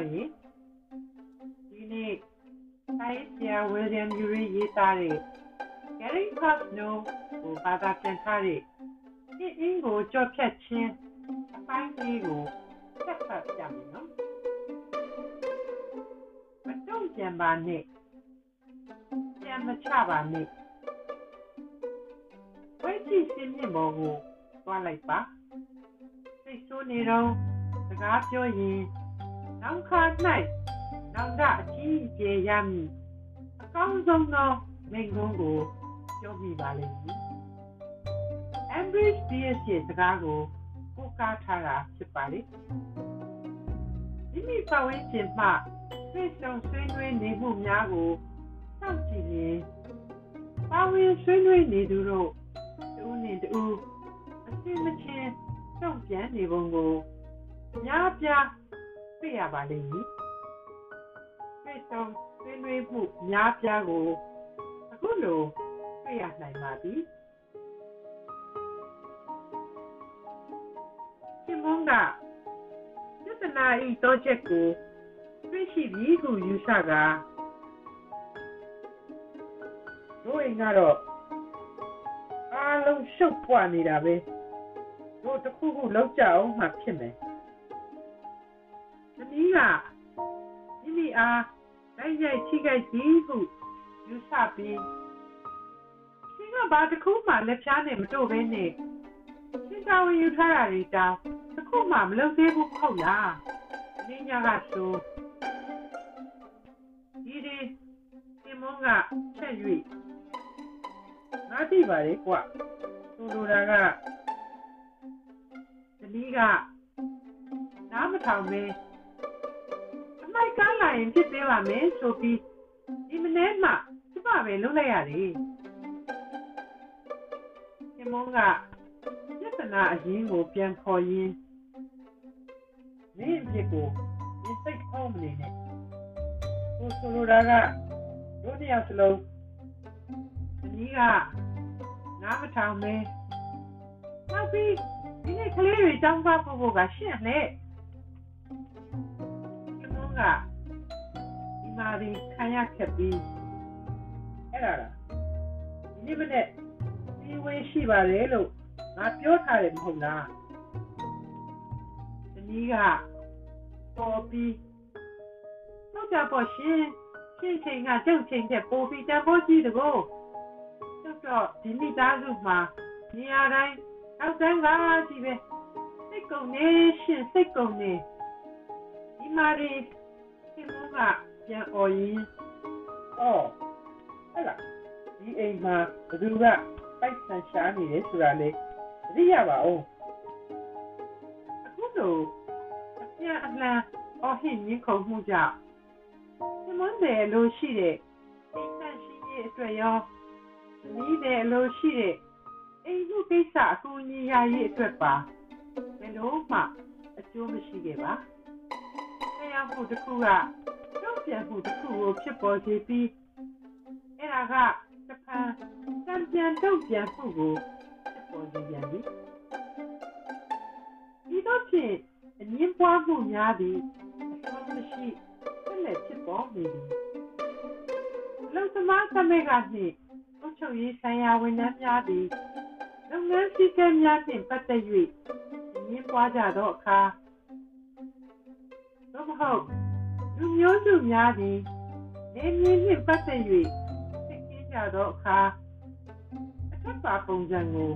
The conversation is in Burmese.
နော်ရေဒီနေ့ဆိုင်ဆရာဝီလျံယူရီရေးသားတဲ့ Getting Past Snow ကိုဘာသာပြန်ထားတဲ့ဒီအင်းကိုကြော့ဖြတ်ခြင်းအပိုင်းလေးကိုဆက်ဆက်ပြမယ်နော်မတုံ့ပြန်ပါနဲ့ပြန်မချပါနဲ့ဝိကြည့်စင်းမြင့်ပေါ်ကိုသွားလိုက်ပါစိတ်ဆိုးနေတော့စကားပြောရင် နောက်ခါ၌နောက်ဒအကြီးအကျယ်ရမည်အကောင်းဆုံးသောမိန့်ခွန်းကိုပြောမိပါလိမ့်မည် Ambridge BS ရဲ့စကားကိုကိုးကားထားတာဖြစ်ပါလေမိမိပတ်ဝန်းကျင်မှဆွေးဆုံဆွေးနွေးနေမှုများကိုစောင့်ကြည့်ရင်ပါဝင်ဆွေးနွေးနေသူတို့တူနေတူအစင်းမချင်းတုံ့ပြန်နေပုံကိုများပြား တွေ့ရပါလိမ့်မည်ဆွေးဆုံဆွေးနွေးမှုများပြားကိုအခုလိုတွေ့ရနိုင်ပါသည်ရှင်မုန်းကယတနာဤတောချက်ကိုတွေ့ရှိပြီဟုယူဆကာတို့အိမ်ကတော့အားလုံးရှုပ်ပွားနေတာပဲတို့တစ်ခုခုလောက်ကြအောင်မှဖြစ်မယ် သမီးကမိမိအားတိုက်ရိုက်ထိခိုက်သည်ဟုယူဆပြီးရှင်ကဘာတစ်ခုမှလက်ဖြားနဲ့မတို့ဘဲနဲ့ရှင်သာဝင်ယူထားတာတွေတောင်းတစ်ခုမှမလုပ်သေးဘူးဟုတ်လားဒီညကဆိုဒီဒီဒီမုန်းကချက်၍ငါသိပါလေကွာဆိုလိုတာကသမီးကနားမထောင်မ င်းအမိုက်ကားလာရင်ဖြစ်ပေးပါမယ်ဆိုပြီးဒီမနေ့မှကျမပဲလုံးလိုက်ရတယ်ဒီမုန်းကပြဿနာအရင်ကိုပြန်ခေါ်ရင်းမင်းအဖြစ်ကိုဒီစိတ်အောင်မနေနဲ့ကိုဆိုလိုတာကတို့တယောက်စလုံးသမီးကနားမထောင်မဲနောက်ပြီးဒီနေ့ကလေးတွေတောင်းပဖို့ဖို့ကရှင့်လေ ဒီမာရီခံရခက်ပြီးအဲ့ဒါလားဒီနေ့မနေ့ဒီဝေးရှိပါတယ်လို့ငါပြောထားတယ်မဟုတ်လားသမီးကပေါ်ပြီးတော့ကြပါရှင်ရှင်းချိန်ကကျုပ်ချိန်တဲ့ပိုပြီးတန်ဖိုးကြီးတကောကျုပ်တော့ဒီမိသားစုမှာနေရာတိုင်းအောက်တန်းကကြီးပဲစိတ်ကုန်နေရှင်စိတ်ကုန်နေဒီမာရီဒီမက ပြန်អော်ရင်အော်ဟဲ့လားဒီအိမ်မှာဘယ်သူကပိုက်ဆံရှားနေတယ်ဆိုတာလေသတိရပါဦးအခုတော့အပြန်အလှန်အော်ဟစ်ညင်းခုန်မှုကြောင့်ဒီမွန်းတယ်လို့ရှိတဲ့အိမ်နဲ့ရှိရဲ့အတွက်ရောနီးတယ်လို့ရှိတဲ့အိမ်မှုကိစ္စအကူအညီရရေးအတွက်ပါဘယ်လို့မှအကျိုးမရှိခဲ့ပါဆရာမှုတစ်ခုကတုံ့ ပြန်မှုတစ်ခုကိုဖြစ်ပေါ်စေပြီးအဲ့ဒါကတစ်ဖန်စံပြန်တုံ့ပြန်မှုကိုဖြစ်ပေါ်စေပြန်ပြီဒီတော့ဖြင့်အငင်းပွားမှုများသည်အဆုံးမရှိဆက်လက်ဖြစ်ပေါ်နေသည်လုံသမားသမက်ကနှင့်အုပ်ချုပ်ရေးဆိုင်ရာဝန်ထမ်းများသည်လုပ်ငန်းစည်းကမ်းများဖြင့်ပတ်သက်၍အငင်းပွားကြသောအခါသို့မဟုတ်လူ မျိုးစုများသည်နေမြင့်နှင့်ပတ်သက်၍သိကျင်းကြသောအခါအထက်ပါပုံစံကို